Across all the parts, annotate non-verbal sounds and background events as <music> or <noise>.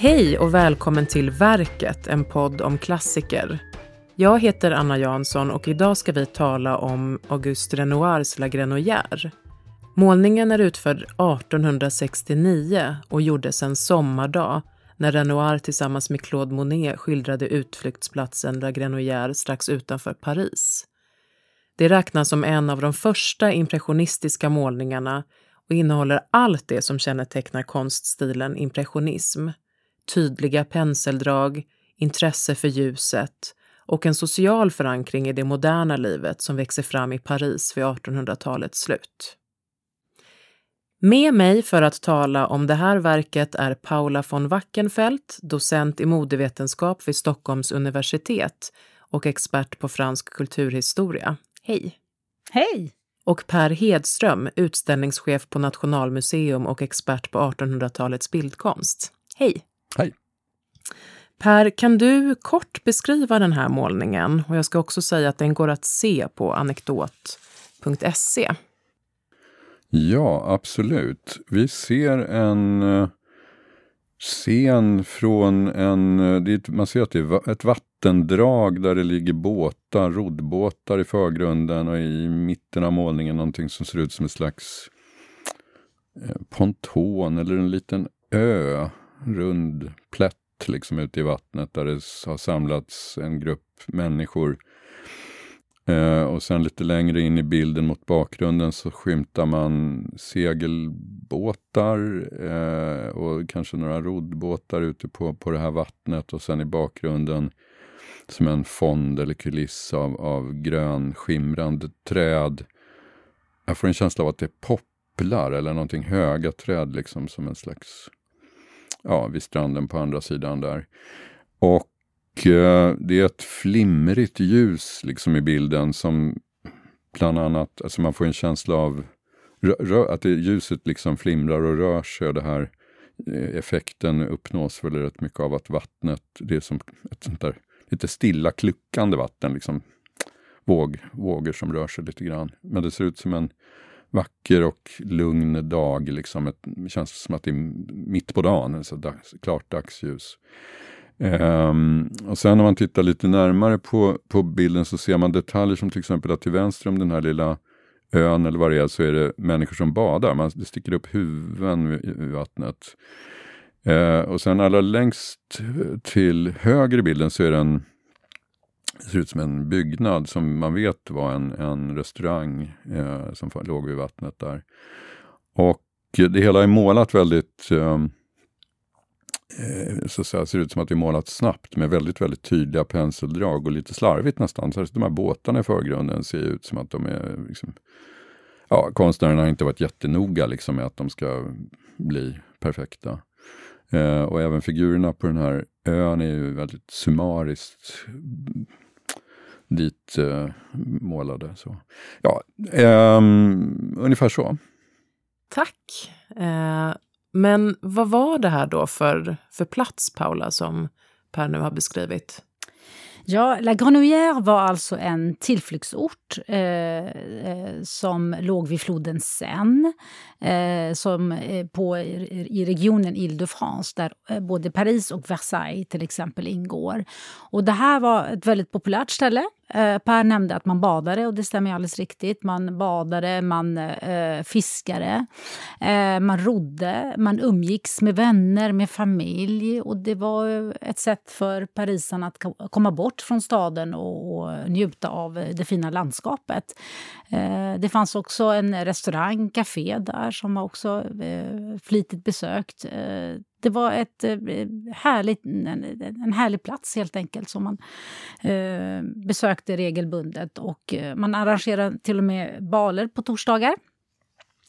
Hej och välkommen till Verket, en podd om klassiker. Jag heter Anna Jansson och idag ska vi tala om Auguste Renoirs La Grenouillère. Målningen är utförd 1869 och gjordes en sommardag när Renoir tillsammans med Claude Monet skildrade utflyktsplatsen La Grenouillère strax utanför Paris. Det räknas som en av de första impressionistiska målningarna och innehåller allt det som kännetecknar konststilen impressionism. Tydliga penseldrag, intresse för ljuset och en social förankring i det moderna livet som växer fram i Paris vid 1800-talets slut. Med mig för att tala om det här verket är Paula von Wackenfeldt, docent i modevetenskap vid Stockholms universitet och expert på fransk kulturhistoria. Hej! Hej! Och Per Hedström, utställningschef på Nationalmuseum och expert på 1800-talets bildkonst. Hej! Hej! Per, kan du kort beskriva den här målningen? Och jag ska också säga att den går att se på anekdot.se. Ja, absolut. Vi ser en uh, scen från en... Det, man ser att det är ett vattendrag där det ligger båtar, roddbåtar i förgrunden och i mitten av målningen någonting som ser ut som en slags uh, ponton eller en liten ö, rund plätt liksom ute i vattnet där det har samlats en grupp människor. Eh, och sen lite längre in i bilden mot bakgrunden så skymtar man segelbåtar eh, och kanske några roddbåtar ute på, på det här vattnet och sen i bakgrunden som en fond eller kuliss av, av grön skimrande träd. Jag får en känsla av att det är popplar eller någonting höga träd liksom som en slags ja, vid stranden på andra sidan där. Och eh, det är ett flimrigt ljus liksom i bilden som bland annat, alltså man får en känsla av att det, ljuset liksom flimrar och rör sig. Och det här eh, effekten uppnås väl rätt mycket av att vattnet, det är som ett sånt där lite stilla kluckande vatten. Liksom. Våg, vågor som rör sig lite grann. Men det ser ut som en vacker och lugn dag. Liksom det känns som att det är mitt på dagen, alltså dags, klart dagsljus. Um, och sen om man tittar lite närmare på, på bilden så ser man detaljer som till exempel att till vänster om den här lilla ön eller vad det är så är det människor som badar. Man, det sticker upp huvuden i, i vattnet. Uh, och sen allra längst till höger i bilden så är det en det ser ut som en byggnad som man vet var en, en restaurang eh, som låg vid vattnet där. Och det hela är målat väldigt, ehm, eh, så att säga, ser ut som att det är målat snabbt med väldigt, väldigt tydliga penseldrag och lite slarvigt nästan. Så de här båtarna i förgrunden ser ut som att de är liksom, ja, konstnärerna har inte varit jättenoga liksom, med att de ska bli perfekta. Eh, och även figurerna på den här ön är ju väldigt summariskt dit eh, målade. Så. Ja, eh, ungefär så. Tack. Eh, men vad var det här då för, för plats, Paula, som Per nu har beskrivit? Ja, La Grenouillère var alltså en tillflyktsort eh, eh, som låg vid floden Seine eh, som, eh, på, i regionen Ile-de-France där eh, både Paris och Versailles till exempel ingår. Och det här var ett väldigt populärt ställe Eh, per nämnde att man badade och det stämmer alldeles riktigt. Man badade, man eh, fiskade, eh, man rodde, man umgicks med vänner, med familj. Och det var ett sätt för parisarna att komma bort bort från staden och, och njuta av eh, det fina landskapet. Eh, det fanns också en restaurang, café där som var också eh, flitigt besökt. Eh, det var ett eh, härligt, en, en härlig plats helt enkelt som man eh, besökte regelbundet. Och eh, man arrangerade till och med baler på torsdagar.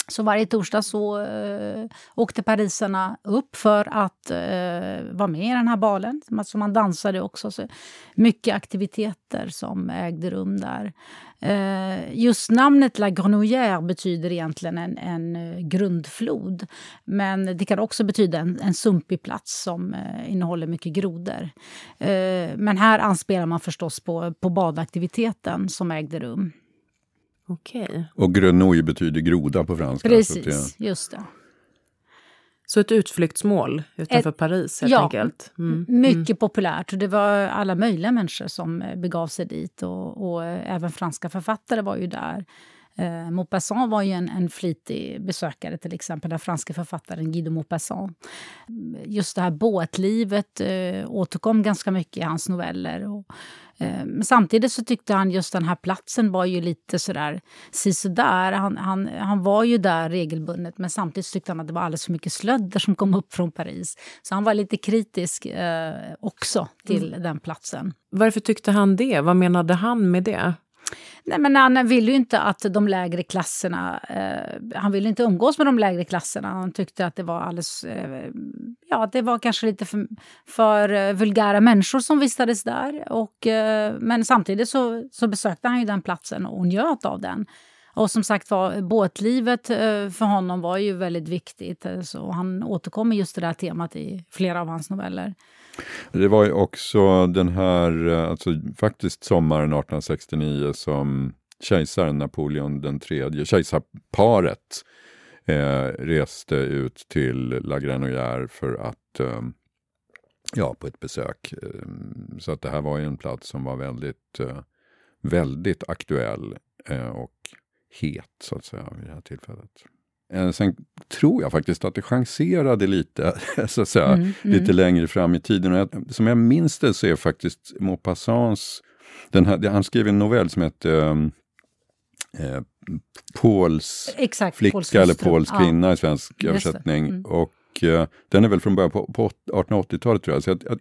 Så varje torsdag så eh, åkte parisarna upp för att eh, vara med i den här balen. Så man dansade också. Så mycket aktiviteter som ägde rum där. Eh, just namnet La Grenouillère betyder egentligen en, en eh, grundflod. Men det kan också betyda en, en sumpig plats som eh, innehåller mycket grodor. Eh, men här anspelar man förstås på, på badaktiviteten som ägde rum. Okej. Och grenouille betyder groda på franska. Precis, just det. Så ett utflyktsmål utanför ett, Paris helt ja, enkelt? Mm. Mycket mm. populärt. Det var alla möjliga människor som begav sig dit och, och även franska författare var ju där. Eh, Maupassant var ju en, en flitig besökare, till exempel den franske författaren Guy de Maupassant. Just det här båtlivet eh, återkom ganska mycket i hans noveller. Och, eh, men samtidigt så tyckte han just den här platsen var ju lite sådär sisådär. Han, han, han var ju där regelbundet men samtidigt tyckte han att det var alldeles för mycket slödder som kom upp från Paris. Så han var lite kritisk eh, också till mm. den platsen. Varför tyckte han det? Vad menade han med det? Nej, men han ville ju inte att de lägre klasserna... Eh, han ville inte umgås med de lägre klasserna. Han tyckte att det var alldeles... Eh, ja, det var kanske lite för, för eh, vulgära människor som vistades där. Och, eh, men samtidigt så, så besökte han ju den platsen och njöt av den. Och som sagt var, båtlivet eh, för honom var ju väldigt viktigt. Eh, så han återkommer just till det här temat i flera av hans noveller. Det var ju också den här, eh, alltså faktiskt sommaren 1869 som kejsaren Napoleon den tredje, kejsarparet, eh, reste ut till La Grenouillère för att, eh, ja, på ett besök. Så att det här var ju en plats som var väldigt, väldigt aktuell och het, så att säga, vid det här tillfället. Eh, sen tror jag faktiskt att det chanserade lite, <laughs> så att säga, mm, mm. lite längre fram i tiden. Och jag, som jag minns det så är faktiskt Maupassants, den här, han skrev en novell som heter eh, Pauls Exakt, flicka Pauls eller Pauls kvinna ja. i svensk översättning. Mm. Och eh, den är väl från början på, på 1880-talet tror jag. Så jag, jag,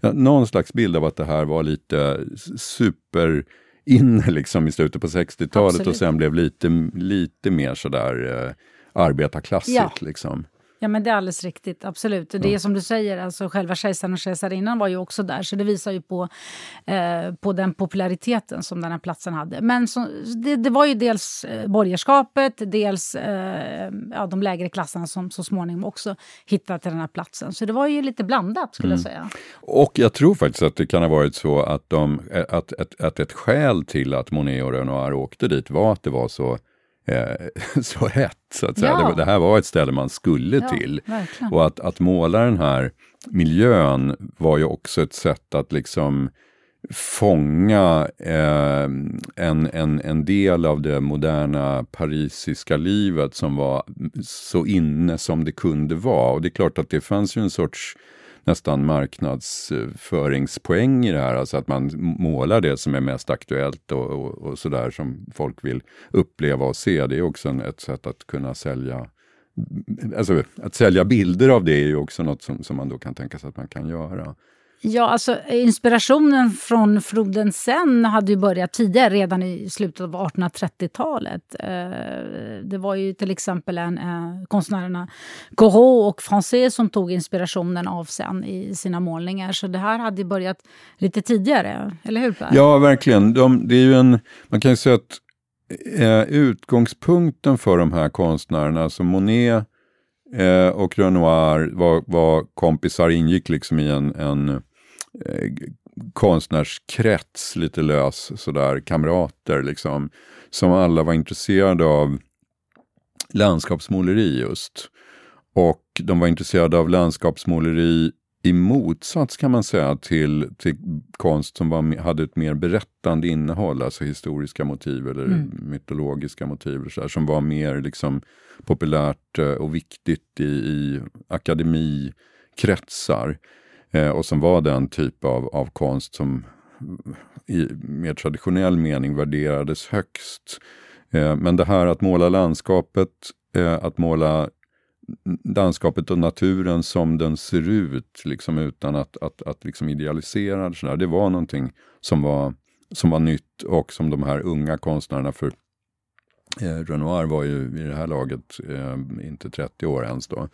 jag, någon slags bild av att det här var lite super inne <laughs> liksom i slutet på 60-talet och sen blev lite, lite mer sådär eh, arbetarklassigt. Ja. Liksom. Ja, men det är alldeles riktigt. Absolut. Det är som du säger, alltså själva kejsaren och kejsarinnan var ju också där. Så det visar ju på, eh, på den populariteten som den här platsen hade. Men så, det, det, var ju dels eh, borgerskapet, dels eh, ja, de lägre klasserna som så småningom också hittade till den här platsen. Så det var ju lite blandat skulle mm. jag säga. Och jag tror faktiskt att det kan ha varit så att, de, att, att, att ett skäl till att Monet och Renoir åkte dit var att det var så eh, <laughs> så hett. Så att säga. Ja. Det, det, här var ett ställe man skulle ja, till. Verkligen. Och att, att måla den här miljön var ju också ett sätt att liksom fånga eh, en, en, en del av det moderna parisiska livet som var så inne som det kunde vara. Och det är klart att det fanns ju en sorts nästan marknadsföringspoäng i det här. Alltså att man målar det som är mest aktuellt och, och, och sådär som folk vill uppleva och se. Det är också ett sätt att kunna sälja Alltså att sälja bilder av det är ju också något som, som man då kan tänka sig att man kan göra. Ja, alltså inspirationen från floden Sen hade ju börjat tidigare, redan i slutet av 1830-talet. Eh, det var ju till exempel en, eh, konstnärerna Corot och Francais som tog inspirationen av Sen i sina målningar. Så det här hade börjat lite tidigare, eller hur Per? Ja, verkligen. De, det är ju en, man kan ju säga att eh, utgångspunkten för de här konstnärerna, alltså Monet eh, och Renoir var, var kompisar, ingick liksom i en, en eh, konstnärskrets, lite lös sådär, kamrater liksom, som alla var intresserade av landskapsmåleri just. Och de var intresserade av landskapsmåleri i motsats kan man säga till, till konst som var, hade ett mer berättande innehåll, alltså historiska motiv eller mm. mytologiska motiv, så här, som var mer liksom populärt eh, och viktigt i, i akademikretsar. Eh, och som var den typ av, av konst som i mer traditionell mening värderades högst. Eh, men det här att måla landskapet, eh, att måla landskapet och naturen som den ser ut, liksom utan att, att, att liksom idealisera det. Sådär. Det var någonting som var, som var nytt och som de här unga konstnärerna, för eh, Renoir var ju vid det här laget eh, inte 30 år ens då.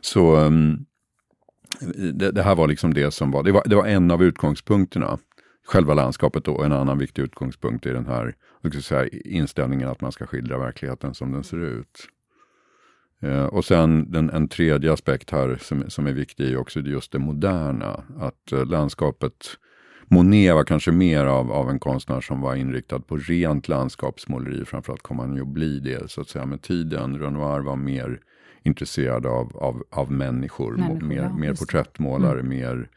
Så um, det, det, här var liksom det som var, det var, det var en av utgångspunkterna. Själva landskapet då, och en annan viktig utgångspunkt i den här säga, inställningen att man ska skildra verkligheten som den ser ut. Eh, och sen den, en tredje aspekt här som, som är viktig är också just det moderna. Att eh, landskapet, Monet var kanske mer av, av en konstnär som var inriktad på rent landskapsmåleri. Framförallt kom han ju att bli det så att säga med tiden. Renoir var mer intresserad av, av, av människor. Människor, mer, ja, mer porträttmålare, Mm. mer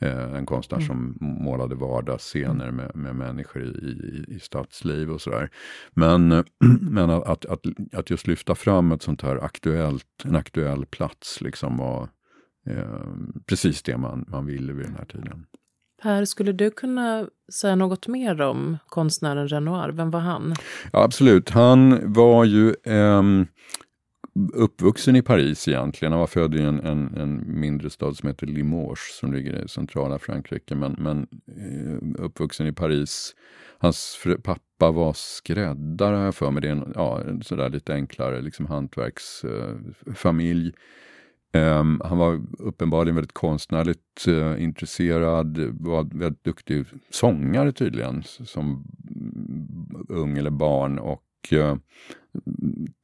en konstnär Mm. som målade vardagsscener med, med människor i, i, i stadsliv och sådär. Men, eh, <clears throat> men att, att, att, just lyfta fram ett sånt här aktuellt, en aktuell plats liksom var eh, precis det man, man ville vid den här tiden. Per, skulle du kunna säga något mer om konstnären Renoir? Vem var han? Ja, absolut, han var ju ehm, uppvuxen i Paris egentligen. Han var född i en, en, en mindre stad som heter Limoges som ligger i centrala Frankrike. Men, men eh, uppvuxen i Paris. Hans pappa var skräddare har jag för mig. Det är en, ja, sådär lite enklare liksom hantverksfamilj. Eh, ehm, han var uppenbarligen väldigt konstnärligt uh, intresserad, var väldigt duktig sångare tydligen, som mm, ung eller barn. Och eh,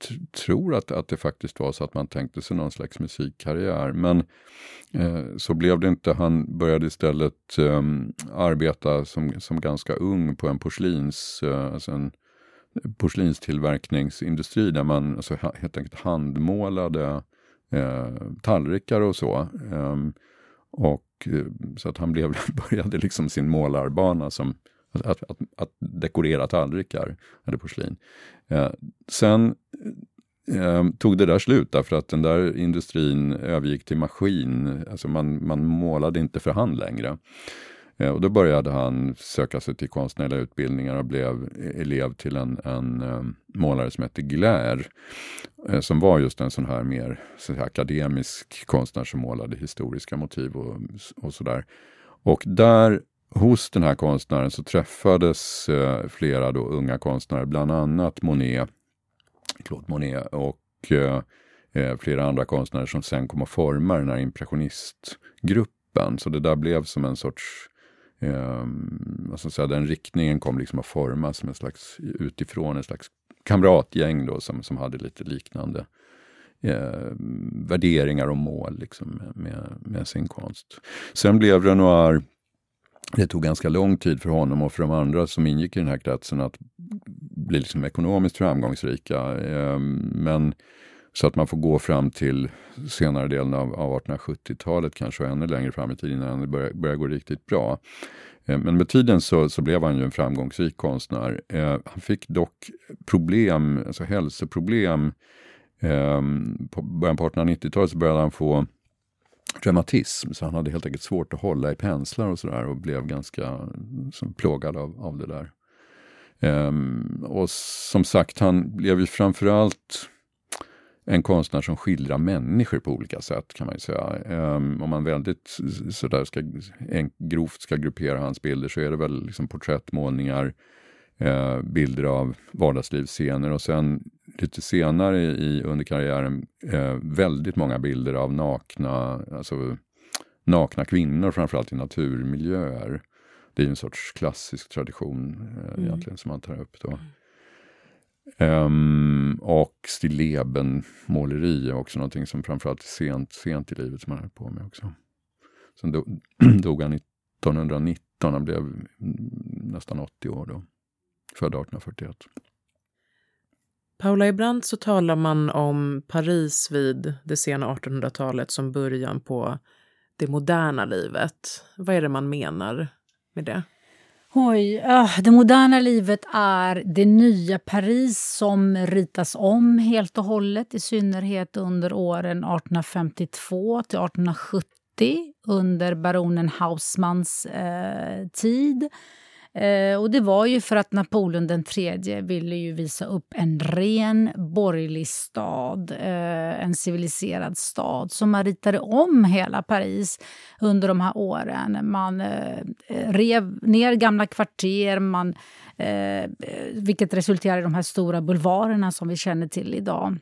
t- tror att, att det faktiskt var så att man tänkte sig någon slags musikkarriär. Men eh, så blev det inte. Han började istället eh, arbeta som, som ganska ung på en porslins, eh, alltså en porslinstillverkningsindustri där man alltså, ha- helt enkelt handmålade eh, tallrikar och så. Ehm, och, eh, så att han blev, <laughs> började liksom sin målarbana som att, att, att, dekorera tallrikar eller porslin. Eh, sen eh, tog det där slut därför att den där industrin övergick till maskin. Alltså man, man målade inte för hand längre. Eh, och då började han söka sig till konstnärliga utbildningar och blev elev till en, en eh, målare som hette Glär. Eh, som var just en sån här mer så här, akademisk konstnär som målade historiska motiv och, och sådär. Och där hos den här konstnären så träffades eh, flera då unga konstnärer, bland annat Monet, Claude Monet och eh, eh, flera andra konstnärer som sen kom att forma den här impressionistgruppen. Så det där blev som en sorts eh, vad ska säga, den riktningen kom liksom att formas som en slags utifrån, en slags kamratgäng då som, som hade lite liknande eh, värderingar och mål liksom med, med, med sin konst. Sen blev Renoir det tog ganska lång tid för honom och för de andra som ingick i den här kretsen att bli liksom ekonomiskt framgångsrika. Ehm, men så att man får gå fram till senare delen av, av 1870-talet, kanske ännu längre fram i tiden innan det börjar, börjar gå riktigt bra. Ehm, men med tiden så, så blev han ju en framgångsrik konstnär. Ehm, han fick dock problem, alltså hälsoproblem. På början på 1890-talet så började han få reumatism, så han hade helt enkelt svårt att hålla i penslar och sådär och blev ganska som, plågad av, av det där. Um, och som sagt, han blev ju framförallt en konstnär som skildrar människor på olika sätt kan man ju säga. Um, om man väldigt sådär ska, en, grovt ska gruppera hans bilder så är det väl liksom porträttmålningar, uh, bilder av vardagslivsscener och sen lite senare i, under karriären eh, väldigt många bilder av nakna, alltså nakna kvinnor framförallt i naturmiljöer. Det är ju en sorts klassisk tradition eh, Mm. egentligen som man tar upp då. Ehm, och stilleben-måleri är också någonting som framförallt sent, sent i livet som han höll på med också. Sen dog, <clears throat> dog han 1919, han blev mm, nästan 80 år då. Född 1841. Paula, ibland så talar man om Paris vid det sena 1800-talet som början på det moderna livet. Vad är det man menar med det? Oj, ah, det moderna livet är det nya Paris som ritas om helt och hållet i synnerhet under åren 1852 till 1870 under baronen Hausmanns eh, tid. Eh, och det var ju för att Napoleon den tredje ville ju visa upp en ren borgerlig stad, eh, en civiliserad stad. Så man ritade om hela Paris under de här åren. Man eh, rev ner gamla kvarter, man, eh, eh, vilket resulterade i de här stora bulvarerna som vi känner till idag.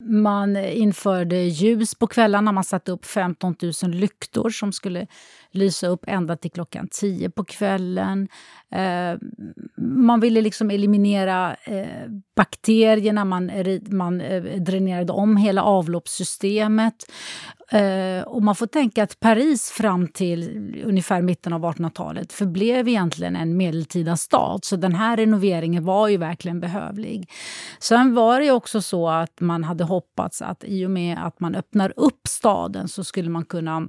Man införde ljus på kvällarna. Man satte upp 15 000 lyktor som skulle lysa upp ända till klockan 10 på kvällen. Eh, man ville liksom eliminera eh, bakterierna. Man, man eh, dränerade om hela avloppssystemet. Eh, och man får tänka att Paris fram till ungefär mitten av 1800-talet förblev egentligen en medeltida stad. Så den här renoveringen var ju verkligen behövlig. Sen var det också så att man hade hoppats att i och med att man öppnar upp staden så skulle man kunna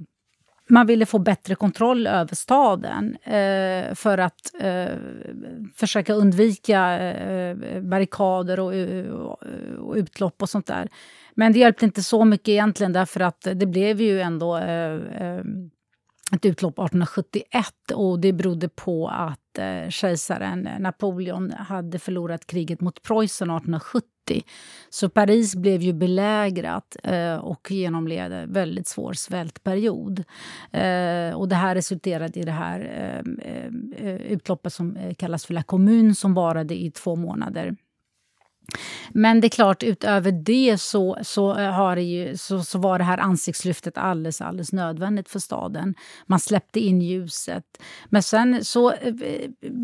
man ville få bättre kontroll över staden eh, för att eh, försöka undvika eh, barrikader och, eh, och, utlopp och sånt där. Men det hjälpte inte så mycket egentligen därför att det blev ju ändå eh, eh ett utlopp 1871 och det berodde på att Eh, kejsaren eh, Napoleon hade förlorat kriget mot Preussen 1870. Så Paris blev ju belägrat eh, och genomled en väldigt svår svältperiod. Eh, och det här resulterade i det här eh, eh utloppet som kallas för La Commune som varade i två månader. Men det är klart, utöver det så, så, eh, har det ju, så, så var det här ansiktslyftet alldeles, alldeles nödvändigt för staden. Man släppte in ljuset. Men sen så, eh,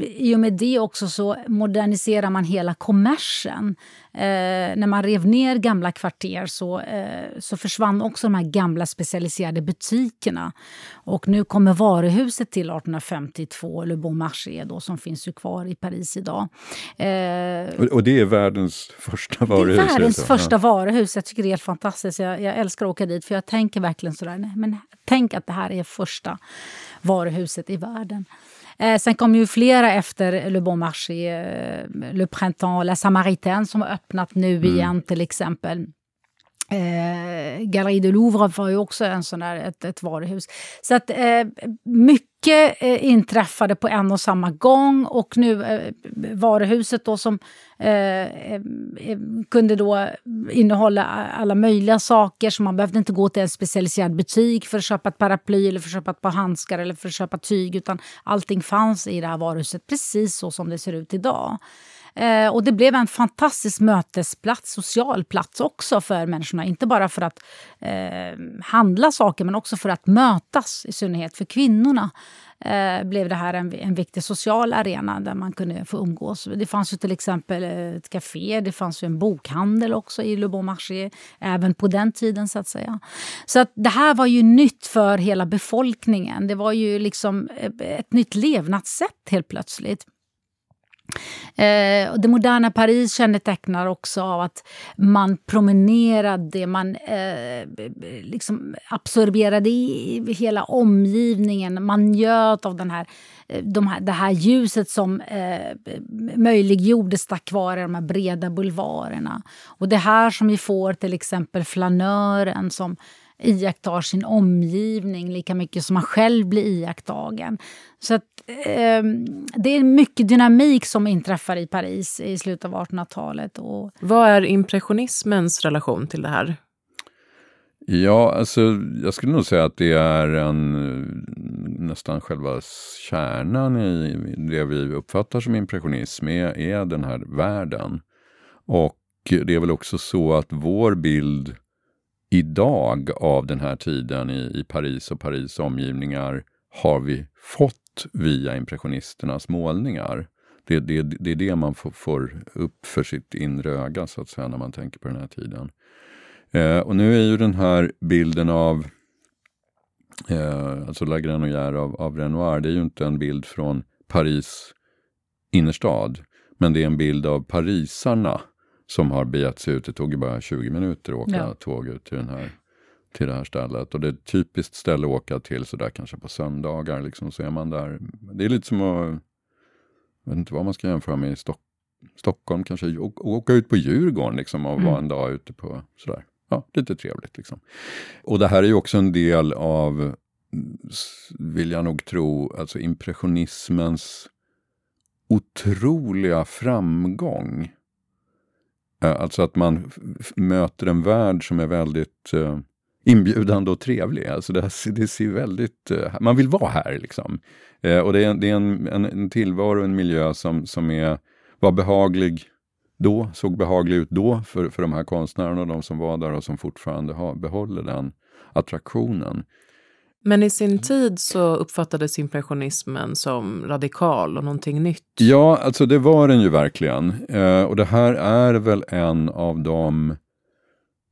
i och med det också så moderniserar man hela kommersen. Eh, när man rev ner gamla kvarter så, eh, så försvann också de här gamla specialiserade butikerna. Och nu kommer varuhuset till 1852, Le Bon Marché, då, som finns ju kvar i Paris idag. Eh, och, och, det är världens första varuhus? Det är världens alltså. första ja. varuhus. Jag tycker det är helt fantastiskt. Jag, jag, älskar att åka dit, för jag tänker verkligen sådär, nej, men tänk att det här är första varuhuset i världen. Eh, sen kom ju flera efter Le Bon Marché, eh, Le Printemps, La Samaritaine som har öppnat nu mm. igen till exempel. Eh, Galleri de Louvre var ju också en sån där, ett, ett varuhus. Så att eh, mycket eh, inträffade på en och samma gång och nu eh, varuhuset då som eh, eh, kunde då innehålla alla möjliga saker så man behövde inte gå till en specialiserad butik för att köpa ett paraply eller för att köpa ett par handskar eller för att köpa tyg utan allting fanns i det här varuhuset precis så som det ser ut idag. Eh, och det blev en fantastisk mötesplats, social plats också för människorna. Inte bara för att eh, handla saker, men också för att mötas. I synnerhet för kvinnorna eh, blev det här en, en viktig social arena där man kunde få umgås. Det fanns ju till exempel ett café, det fanns ju en bokhandel också i Le Bon Marché, även på den tiden så att säga. Så att det här var ju nytt för hela befolkningen. Det var ju liksom eh, ett nytt levnadssätt helt plötsligt. Eh, det moderna Paris kännetecknar också av att man promenerade, man eh, liksom absorberade i hela omgivningen. Man njöt av den här, eh, de här, det här ljuset som eh, möjliggjordes tack vare de här breda bulvarerna. Och det här som vi får till exempel flanören som iakttar sin omgivning lika mycket som man själv blir iakttagen. Så att, eh, det är mycket dynamik som inträffar i Paris i slutet av 1800-talet. Och... Vad är impressionismens relation till det här? Ja, alltså jag skulle nog säga att det är en, nästan själva kärnan i det vi uppfattar som impressionism, är, är den här världen. Och det är väl också så att vår bild idag av den här tiden i, i Paris och Paris omgivningar har vi fått via impressionisternas målningar. Det, det, det är det man får, får, upp för sitt inre öga så att säga när man tänker på den här tiden. Eh, och nu är ju den här bilden av eh, alltså La Grenouillère av, av Renoir, det är ju inte en bild från Paris innerstad, men det är en bild av parisarna som har begett sig ut. Det tog ju bara 20 minuter att åka ja. tåg ut till, den här, till det här stället. Och det är ett typiskt ställe att åka till sådär kanske på söndagar. Liksom, så är man där. Det är lite som att, jag vet inte vad man ska jämföra med i Stock, Stockholm kanske, å, åka ut på Djurgården liksom och mm. vara en dag ute på sådär. Ja, lite trevligt liksom. Och det här är ju också en del av, vill jag nog tro, alltså impressionismens otroliga framgång Eh, alltså att man möter en värld som är väldigt uh, inbjudande och trevlig. Alltså det, det ser väldigt, uh, man vill vara här liksom. Uh, och det är, det är en, en, en tillvaro, en miljö som, som är, var behaglig då, såg behaglig ut då för, för de här konstnärerna och de som var där och som fortfarande har, behåller den attraktionen. Men i sin tid så uppfattades impressionismen som radikal och någonting nytt. Ja, alltså det var den ju verkligen. Eh, och det här är väl en av de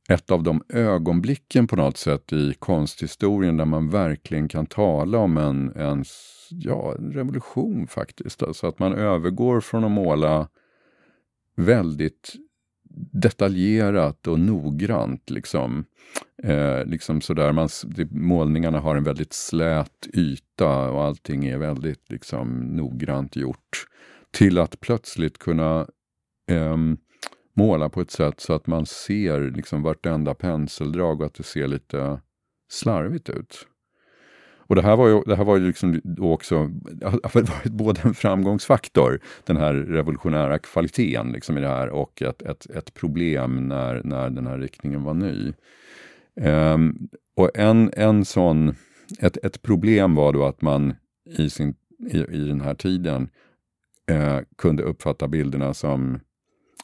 ett av de ögonblicken på något sätt i konsthistorien där man verkligen kan tala om en, en, ja, en revolution faktiskt. Alltså att man övergår från att måla väldigt detaljerat och noggrant. Liksom. Eh, liksom sådär, man, det, målningarna har en väldigt slät yta och allting är väldigt liksom, noggrant gjort. Till att plötsligt kunna eh, måla på ett sätt så att man ser liksom vartenda penseldrag och att det ser lite slarvigt ut. Och det här var ju, det här var ju liksom också <laughs> varit både en framgångsfaktor, den här revolutionära kvaliteten liksom i det här, och ett, ett, ett problem när, när den här riktningen var ny. Um, och en, en sån, ett, ett problem var då att man i, sin, i, i den här tiden eh, kunde uppfatta bilderna som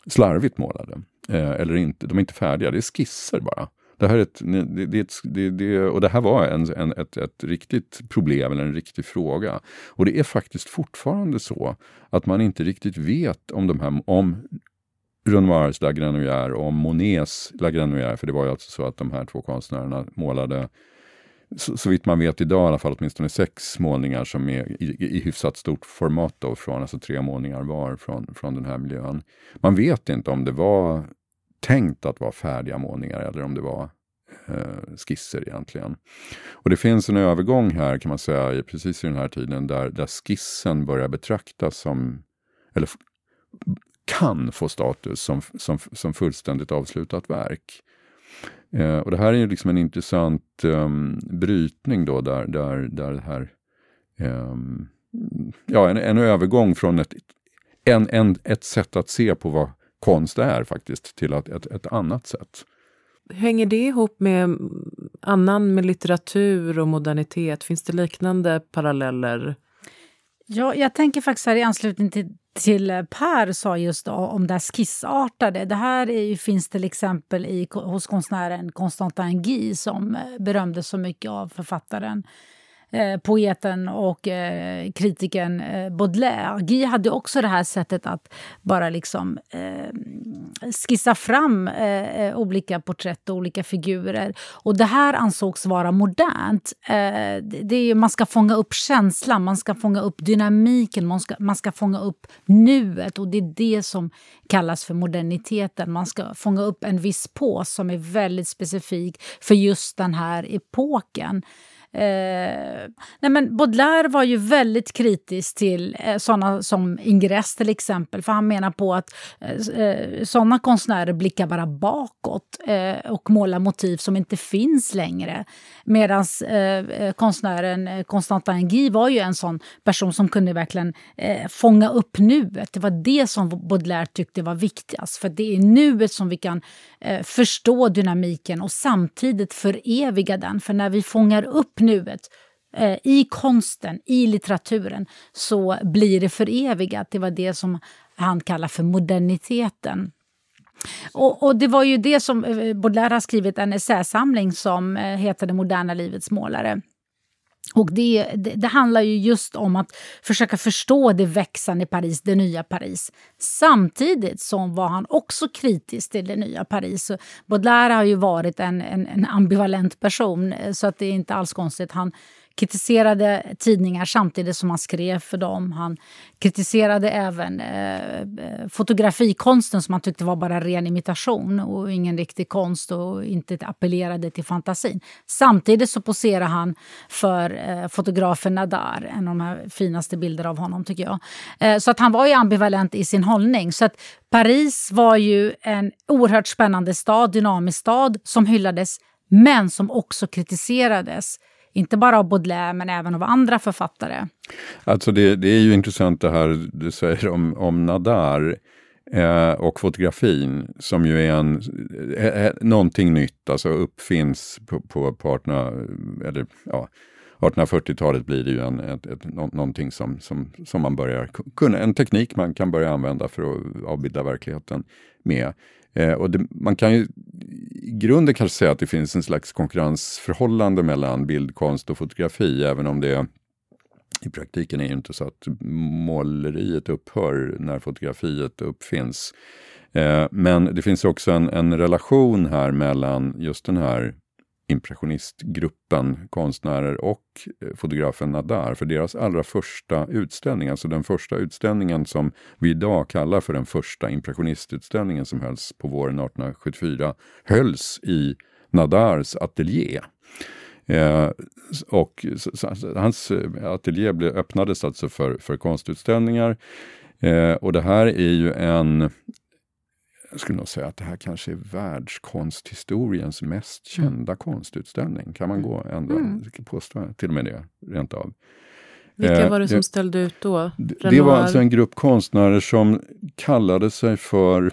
slarvigt målade. Eh, eller inte, de är inte färdiga, det är skisser bara. Det här, är ett, det, det, det, och det här var en, en, ett, ett riktigt problem, eller en riktig fråga. Och det är faktiskt fortfarande så att man inte riktigt vet om de här, om Renoirs La Grenouillère och om Monets La Grenouillère, för det var ju alltså så att de här två konstnärerna målade så, så vitt man vet idag i alla fall åtminstone sex målningar som är i, i hyfsat stort format då, från, alltså tre målningar var från, från den här miljön. Man vet inte om det var tänkt att vara färdiga målningar eller om det var eh, skisser egentligen. Och det finns en övergång här kan man säga, precis i den här tiden, där, där skissen börjar betraktas som, eller kan få status som, som, som fullständigt avslutat verk. Eh, och det här är ju liksom en intressant eh, brytning då, där, där, där det här, eh, ja, en, en övergång från ett, en, en, ett sätt att se på vad konst är faktiskt, till ett, ett, ett annat sätt. Hänger det ihop med annan med litteratur och modernitet? Finns det liknande paralleller? Ja, jag tänker faktiskt här i anslutning till, till Per sa just om det här skissartade. Det här är, finns till exempel i, hos konstnären Constantin Guy som berömdes så mycket av författaren eh, poeten och eh, kritikern eh, Baudelaire. Guy hade också det här sättet att bara liksom eh, skissa fram eh, eh olika porträtt och olika figurer. Och det här ansågs vara modernt. Eh, det är, man ska fånga upp känslan, man ska fånga upp dynamiken, man ska, man ska fånga upp nuet. Och det är det som kallas för moderniteten. Man ska fånga upp en viss pås som är väldigt specifik för just den här epoken. Eh, nej men Baudelaire var ju väldigt kritisk till eh, såna som Ingress till exempel. För han menar på att eh, sådana såna konstnärer blickar bara bakåt eh, och målar motiv som inte finns längre. Medan eh, eh, konstnären eh, Constantin Guy var ju en sån person som kunde verkligen eh, fånga upp nuet. Det var det som Baudelaire tyckte var viktigast. För det är nuet som vi kan eh, förstå dynamiken och samtidigt föreviga den. För när vi fångar upp nuet eh, i konsten, i litteraturen, så blir det förevigat. Det var det som han kallar för moderniteten. Och, och, det var ju det som eh, Baudelaire har skrivit en essäsamling som eh, heter Det moderna livets målare. Och det, det, det, handlar ju just om att försöka förstå det växande Paris, det nya Paris. Samtidigt som var han också kritisk till det nya Paris. Baudelaire har ju varit en, en, en ambivalent person, eh, så att det är inte alls konstigt. Han kritiserade tidningar samtidigt som han skrev för dem. Han kritiserade även eh, eh, fotografikonsten som han tyckte var bara ren imitation och ingen riktig konst och inte appellerade till fantasin. Samtidigt så poserade han för eh, fotografen Nadar, en av de här finaste bilderna. av honom tycker jag. Eh, så att han var ju ambivalent i sin hållning. Så att Paris var ju en oerhört spännande stad, dynamisk stad som hyllades men som också kritiserades inte bara av Baudelaire men även av andra författare. Alltså det, det är ju intressant det här du säger om, om Nadar eh, och fotografin som ju är en, eh, eh någonting nytt, alltså uppfinns på, på, på 18, eller, ja, 1840-talet blir det ju en, ett, ett, någonting som, som, som man börjar kunna, en teknik man kan börja använda för att avbilda verkligheten med. Eh, och det, man kan ju i grunden kanske säga att det finns en slags konkurrensförhållande mellan bildkonst och fotografi, även om det i praktiken är det inte så att måleriet upphör när fotografiet uppfinns. Eh, men det finns också en, en relation här mellan just den här impressionistgruppen konstnärer och eh, fotografen Nadar. För deras allra första utställning, alltså den första utställningen som vi idag kallar för den första impressionistutställningen som hölls på våren 1874, hölls i Nadars ateljé. Eh, och hans eh, ateljé blev, öppnades alltså för, för konstutställningar. Eh, och det här är ju en jag skulle nog säga att det här kanske är världskonsthistoriens mest mm. kända mm. konstutställning. Kan man mm. gå ända, mm. påstå till och med det, rent av. Vilka eh, var det som ställde ut då? Det, det var alltså en grupp konstnärer som kallade sig för,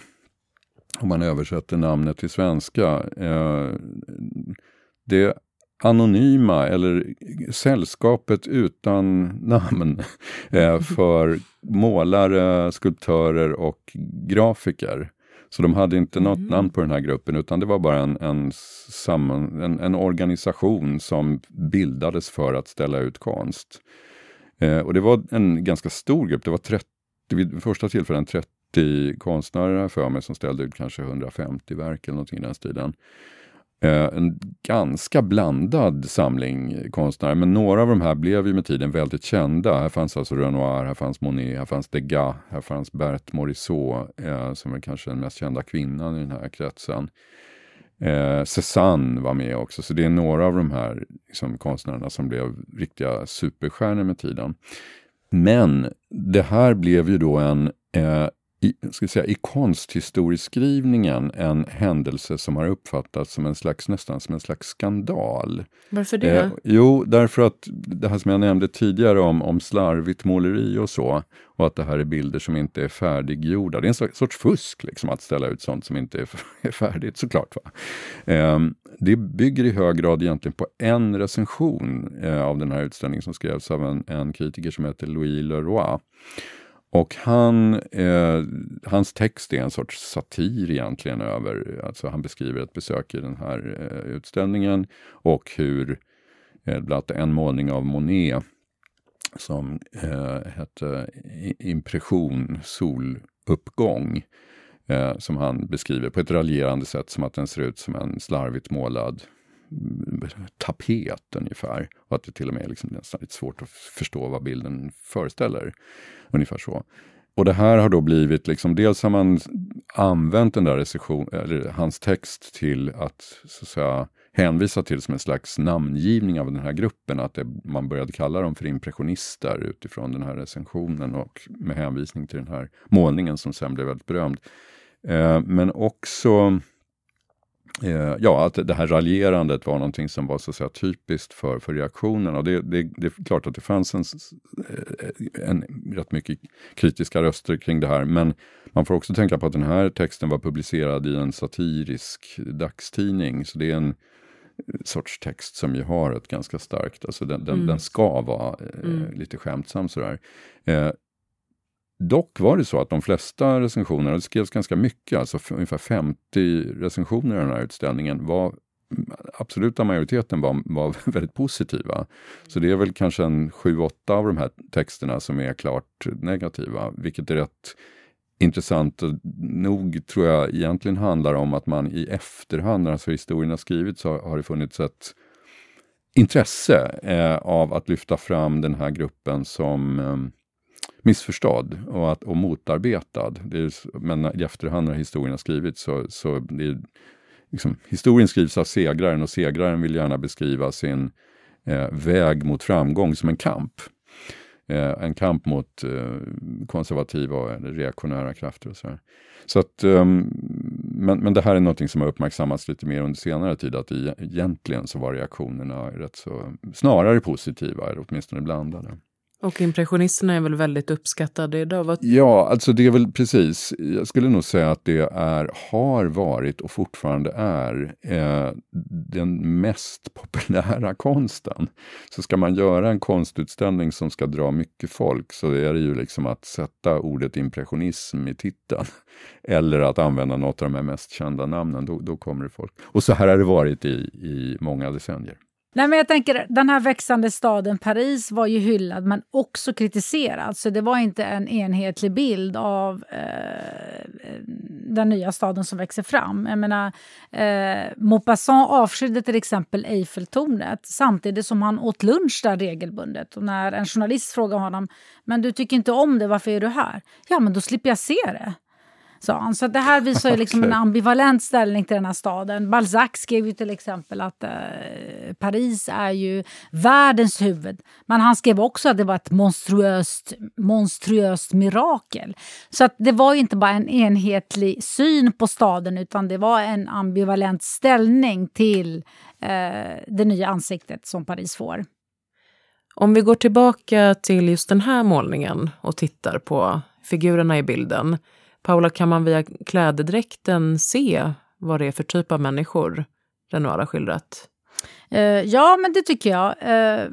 om man översätter namnet till svenska, eh, det anonyma eller sällskapet utan namn eh, <laughs> för målare, skulptörer och grafiker. Så de hade inte något mm. namn på den här gruppen utan det var bara en, en, samman, en, en organisation som bildades för att ställa ut konst. Eh, och det var en ganska stor grupp, det var 30, vid första tillfället 30 konstnärer för mig som ställde ut kanske 150 verk eller någonting i den stilen. Eh, en ganska blandad samling konstnärer, men några av de här blev ju med tiden väldigt kända. Här fanns alltså Renoir, här fanns Monet, här fanns Degas, här fanns Berthe Morisot, eh, som är kanske den mest kända kvinnan i den här kretsen. Eh, Cézanne var med också, så det är några av de här liksom, konstnärerna som blev riktiga superstjärnor med tiden. Men det här blev ju då en eh, i, ska säga, i konsthistorieskrivningen en händelse som har uppfattats som en slags, nästan som en slags skandal. Varför det? Eh, jo, därför att det här som jag nämnde tidigare om, om slarvigt måleri och så, och att det här är bilder som inte är färdiggjorda. Det är en sorts, sorts fusk liksom, att ställa ut sånt som inte är, <laughs> är färdigt såklart. Va? Eh, det bygger i hög grad egentligen på en recension eh, av den här utställningen som skrevs av en, en kritiker som heter Louis Leroy. Och han, eh, hans text är en sorts satir egentligen över, alltså han beskriver ett besök i den här eh, utställningen och hur eh, bland annat en målning av Monet som eh, hette Impression soluppgång eh, som han beskriver på ett raljerande sätt som att den ser ut som en slarvigt målad tapet ungefär. Och att det till och med är liksom nästan lite svårt att förstå vad bilden föreställer. Ungefär så. Och det här har då blivit, liksom, dels har man använt den där recension, eller hans text till att, så att säga, hänvisa till som en slags namngivning av den här gruppen, att det, man började kalla dem för impressionister utifrån den här recensionen och med hänvisning till den här målningen som sen blev väldigt berömd. Eh, men också Eh, ja, att det här raljerandet var någonting som var så att säga, typiskt för, för reaktionen. Och det, det, det är klart att det fanns en, eh, en, rätt mycket kritiska röster kring det här. Men man får också tänka på att den här texten var publicerad i en satirisk dagstidning. Så det är en sorts text som ju har ett ganska starkt, alltså den, den, mm. den ska vara eh, mm. lite skämtsam sådär. Eh, Dock var det så att de flesta recensionerna, det skrevs ganska mycket, alltså ungefär 50 recensioner i den här utställningen, var mm, absoluta majoriteten var, var <laughs> väldigt positiva. Så det är väl kanske en 7-8 av de här texterna som är klart negativa, vilket är rätt intressant och nog tror jag egentligen handlar om att man i efterhand, när alltså historien har skrivits, så har det funnits ett intresse eh, av att lyfta fram den här gruppen som eh, missförstådd och, att, och motarbetad. Det är, men i efterhand när historien har skrivits så, så det liksom, historien skrivs av segraren och segraren vill gärna beskriva sin eh, väg mot framgång som en kamp. Eh, en kamp mot eh, konservativa eller reaktionära krafter. Och så här. så att, ehm, men, men det här är något som har uppmärksammats lite mer under senare tid, att egentligen så var reaktionerna rätt så, snarare positiva, eller åtminstone blandade. Och impressionisterna är väl väldigt uppskattade idag? Vad... Ja, alltså det är väl precis. Jag skulle nog säga att det är, har varit och fortfarande är eh, den mest populära konsten. Så ska man göra en konstutställning som ska dra mycket folk så är det ju liksom att sätta ordet impressionism i titeln. <laughs> Eller att använda något av de här mest kända namnen, då, då kommer det folk. Och så här har det varit i, i många decennier. Nej, men jag tänker, den här växande staden Paris var ju hyllad men också kritiserad. Så det var inte en enhetlig bild av eh, eh, den nya staden som växer fram. Jag menar, eh, Maupassant avskydde till exempel Eiffeltornet samtidigt som han åt lunch där regelbundet. Och när en journalist frågade honom men du tycker inte om det, varför är du här? Ja, men då slipper jag se det sa han. Så det här visar ju liksom en <laughs> ambivalent ställning till den här staden. Balzac skrev ju till exempel att eh, Paris är ju världens huvud. Men han skrev också att det var ett monstruöst, monstruöst mirakel. Så att det var inte bara en enhetlig syn på staden utan det var en ambivalent ställning till eh, det nya ansiktet som Paris får. Om vi går tillbaka till just den här målningen och tittar på figurerna i bilden Paula, kan man via klädedräkten se vad det är för typ av människor Renoir har skildrat? Eh, ja, men det tycker jag. Eh,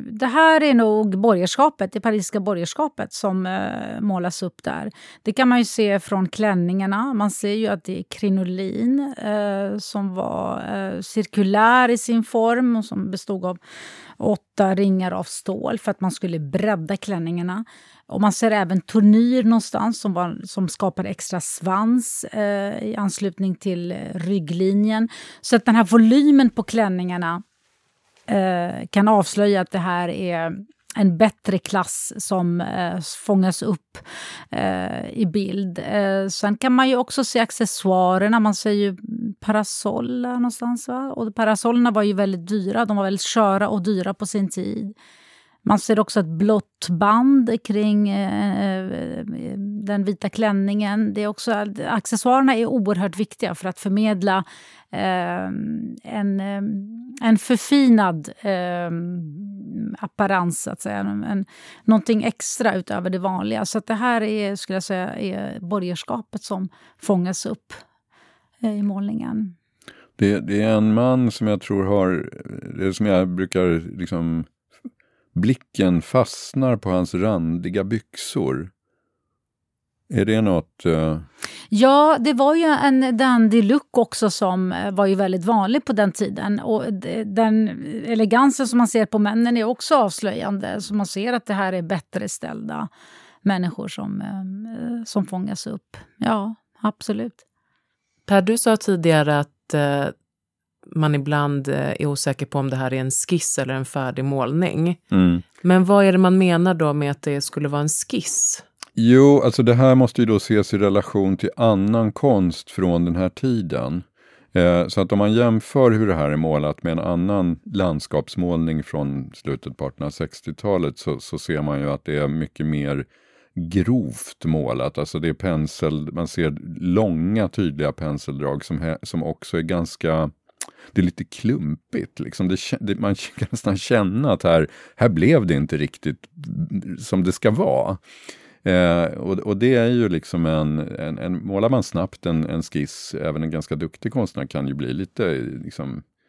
det här är nog borgerskapet, det parisiska borgerskapet som eh, målas upp där. Det kan man ju se från klänningarna. Man ser ju att det är krinolin som var cirkulär i sin form och som bestod av åtta ringar av stål för att man skulle bredda klänningarna. Och man ser även tornyr någonstans som, var, som skapar extra svans eh, i anslutning till eh, rygglinjen. Så att den här volymen på klänningarna eh, kan avslöja att det här är en bättre klass som eh, fångas upp eh, i bild. Eh, sen kan man ju också se accessoarerna. Man ser ju parasoller någonstans. Va? Och parasollerna var ju väldigt dyra. De var väldigt sköra och dyra på sin tid. Man ser också ett blått band kring eh, eh, den vita klänningen. Det är också, accessoarerna är oerhört viktiga för att förmedla eh, en, eh, en förfinad eh, apparens, så att säga. En, någonting extra utöver det vanliga. Så det här är, skulle jag säga, är borgerskapet som fångas upp eh, i målningen. Det, det, är en man som jag tror har, det som jag brukar liksom Blicken fastnar på hans randiga byxor. Är det något... Uh... Ja, det var ju en dandy look också som eh, var ju väldigt vanlig på den tiden. Och den elegansen som man ser på männen är också avslöjande. Så man ser att det här är bättre ställda människor som, uh, som fångas upp. Ja, absolut. Per, du sa tidigare att uh, man ibland eh, är osäker på om det här är en skiss eller en färdig målning. Mm. Men vad är det man menar då med att det skulle vara en skiss? Jo, alltså det här måste ju då ses i relation till annan konst från den här tiden. Eh, så att om man jämför hur det här är målat med en annan landskapsmålning från slutet på 1860-talet så, så ser man ju att det är mycket mer grovt målat. Alltså det är pensel, man ser långa tydliga penseldrag som, som också är ganska det är lite klumpigt. Liksom. Det, det, man kan nästan känna att här, här blev det inte riktigt som det ska vara. Eh, och, och, det är ju liksom en, en, en målar man snabbt en, en skiss, även en ganska duktig konstnär kan ju bli lite liksom, Eh,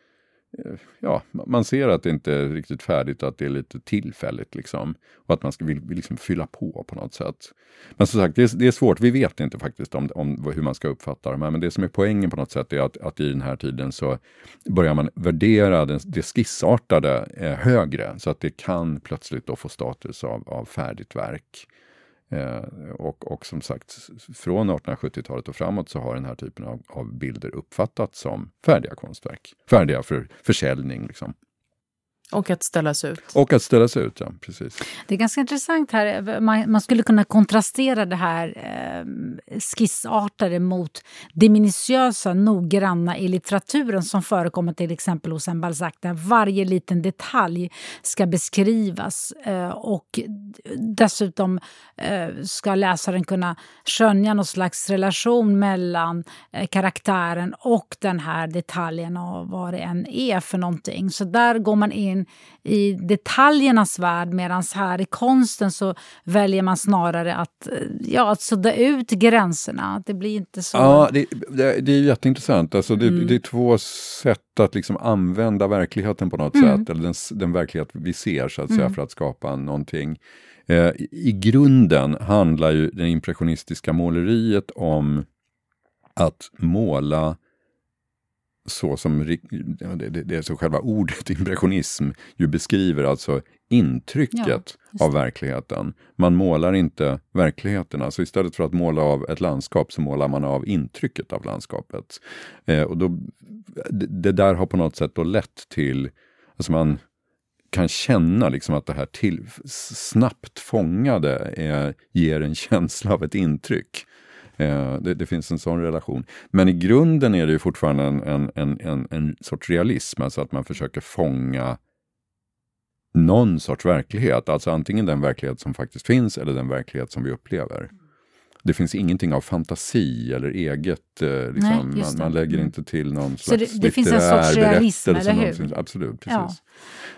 ja, man ser att det inte är riktigt färdigt, att det är lite tillfälligt liksom. Och att man ska vill, vill liksom fylla på på något sätt. Men som sagt, det är, det är svårt. Vi vet inte faktiskt om, om hur man ska uppfatta de här. Men det som är poängen på något sätt är att, att i den här tiden så börjar man värdera den, det skissartade eh, högre. Så att det kan plötsligt då få status av, av färdigt verk. Eh, och, och som sagt, från 1870-talet och framåt så har den här typen av, av bilder uppfattats som färdiga konstverk. Färdiga för försäljning. Liksom. Och att ställas ut. Och att ställas ut, ja. Precis. Det är ganska intressant här. Man, man skulle kunna kontrastera det här eh, skissartade mot det minutiösa, noggranna i litteraturen som förekommer till exempel hos en Balzac där varje liten detalj ska beskrivas. Eh, och dessutom eh, ska läsaren kunna skönja någon slags relation mellan eh, karaktären och den här detaljen och vad det än är för någonting. Så där går man in i detaljernas värld medan här i konsten så väljer man snarare att, eh, ja, att sudda ut gränserna. Det blir inte så... Ja, det, det, det är jätteintressant. Alltså det, mm. det, är två sätt att liksom använda verkligheten på något mm. sätt, eller den, den verklighet vi ser så att säga, mm. för att skapa någonting. Eh, I grunden handlar ju det impressionistiska måleriet om att måla så som det, det, det är så själva ordet <laughs> impressionism ju beskriver alltså intrycket ja, av verkligheten. Man målar inte verkligheten. Alltså istället för att måla av ett landskap så målar man av intrycket av landskapet. Eh, och då, det, det, där har på något sätt då lett till, alltså man kan känna liksom att det här till, snabbt fångade eh, ger en <laughs> känsla av ett intryck. Eh, det, det, finns en sån relation. Men i grunden är det ju fortfarande en, en, en, en, sorts realism, alltså att man försöker fånga någon sorts verklighet. Alltså antingen den verklighet som faktiskt finns eller den verklighet som vi upplever. Det finns ingenting av fantasi eller eget, eh, liksom, Nej, man, man, lägger mm. inte till någon slags det, det finns en sorts realism, eller hur? Absolut, precis. Ja.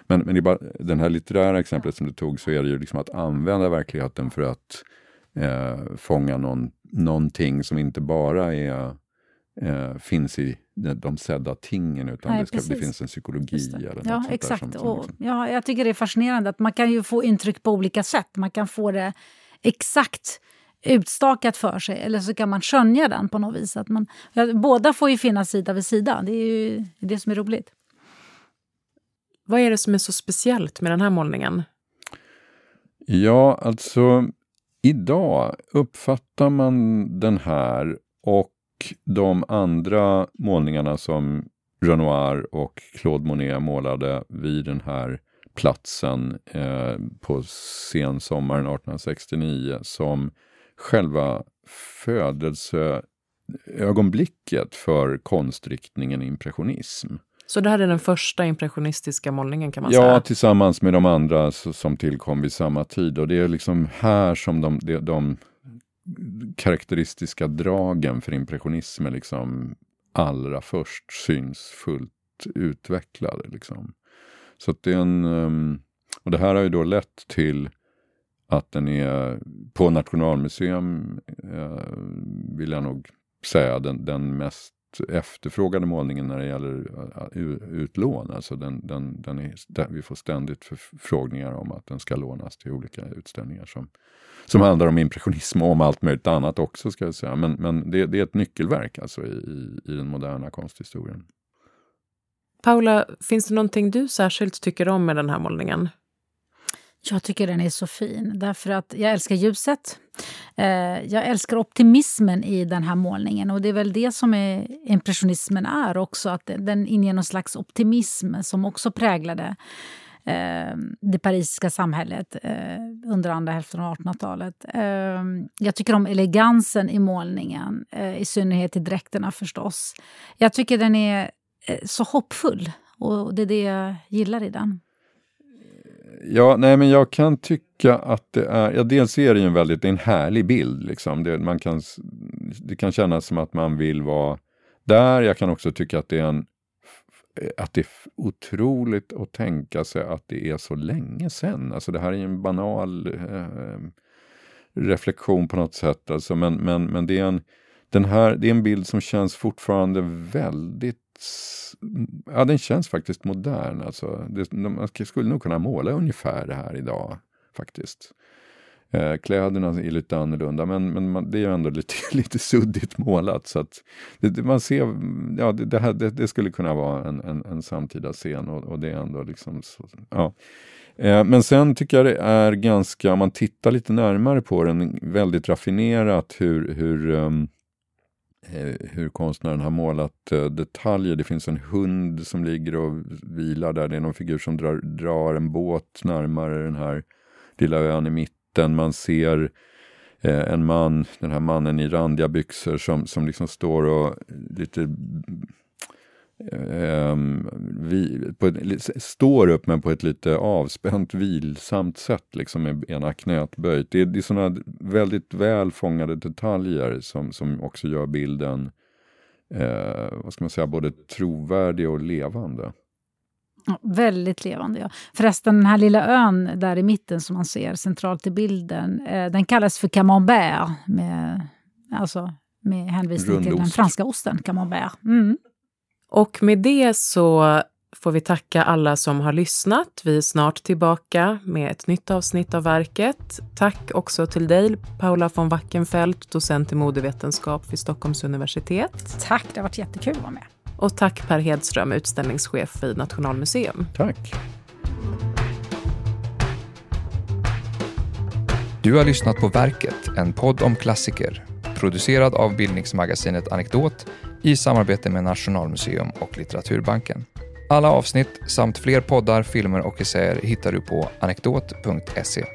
Men, men i bara, den här litterära exemplet som du tog så är det ju liksom att använda verkligheten för att eh, fånga någon, någonting som inte bara är, eh, finns i de, sedda tingen utan Nej, det, ska, det, finns en psykologi. Eller ja, exakt. Som, som liksom... ja, jag tycker det är fascinerande att man kan ju få intryck på olika sätt. Man kan få det exakt utstakat för sig eller så kan man skönja den på något vis. Att man, ja, båda får ju finnas sida vid sida. Det är ju det som är roligt. Vad är det som är så speciellt med den här målningen? Ja, alltså idag uppfattar man den här och de andra målningarna som Renoir och Claude Monet målade vid den här platsen eh, på sensommaren 1869 som själva födelseögonblicket för konstriktningen impressionism. Så det här är den första impressionistiska målningen kan man ja, säga? Ja, tillsammans med de andra som tillkom vid samma tid. Och det är liksom här som de, de, de karaktäristiska dragen för impressionismen liksom allra först syns fullt utvecklade. Liksom. Så det är en, ehm, och det här har ju då lett till att den är på Nationalmuseum, eh, vill jag nog säga, den, den mest efterfrågade målningen när det gäller eh, utlån. Alltså den, den, den är, vi får ständigt förfrågningar om att den ska lånas till olika utställningar som, som handlar om impressionism och om allt möjligt annat också. ska jag säga. Men, men det, det är ett nyckelverk alltså i, i den moderna konsthistorien. Paula, finns det någonting du särskilt tycker om med den här målningen? Jag tycker den är så fin, därför att jag älskar ljuset. Eh, jag älskar optimismen i den här målningen och det är väl det som är, impressionismen är också, att den inger någon slags optimism som också präglade eh, det parisiska samhället eh, under andra hälften av 1800-talet. jag tycker om elegansen i målningen, i synnerhet i dräkterna förstås. Jag tycker den är så hoppfull och det är det jag gillar i den. Ja, nej men jag kan tycka att det är, ja dels är det ju en väldigt, en härlig bild liksom. Det, man kan, det kan kännas som att man vill vara där. Jag kan också tycka att det är en, att det är otroligt att tänka sig att det är så länge sedan. Alltså det här är ju en banal eh, reflektion på något sätt. Alltså, men, men, men det är en, den här, det är en bild som känns fortfarande väldigt ja, den känns faktiskt modern. Alltså, det, man skulle nog kunna måla ungefär det här idag faktiskt. Eh, kläderna är lite annorlunda men, men man, det är ändå lite, <laughs> lite suddigt målat. Så att det, man ser, ja, det, det, här, det, skulle kunna vara en, en, en samtida scen och, och, det är ändå liksom så, ja. Eh, men sen tycker jag det är ganska, om man tittar lite närmare på den, väldigt raffinerat hur, hur um, Eh, hur konstnären har målat eh, detaljer. Det finns en hund som ligger och vilar där. Det är någon figur som drar, drar en båt närmare den här lilla ön i mitten. Man ser eh, en man, den här mannen i randiga byxor som, som liksom står och lite Um, vi, ett, står upp men på ett lite avspänt vilsamt sätt liksom med ena knät böjt. Det är, det är sådana väldigt väl fångade detaljer som, som också gör bilden eh, vad ska man säga, både trovärdig och levande. Ja, väldigt levande, ja. Förresten, den här lilla ön där i mitten som man ser centralt i bilden, eh, den kallas för camembert, med, alltså med hänvisning Rundost. till den franska osten camembert. Mm. Och med det så får vi tacka alla som har lyssnat. Vi är snart tillbaka med ett nytt avsnitt av verket. Tack också till dig, Paula von Wackenfeldt, docent i modevetenskap vid Stockholms universitet. Tack, det har varit jättekul att vara med. Och tack Per Hedström, utställningschef vid Nationalmuseum. Tack. Du har lyssnat på Verket, en podd om klassiker, producerad av bildningsmagasinet Anekdot i samarbete med Nationalmuseum och Litteraturbanken. Alla avsnitt samt fler poddar, filmer och essäer hittar du på anekdot.se.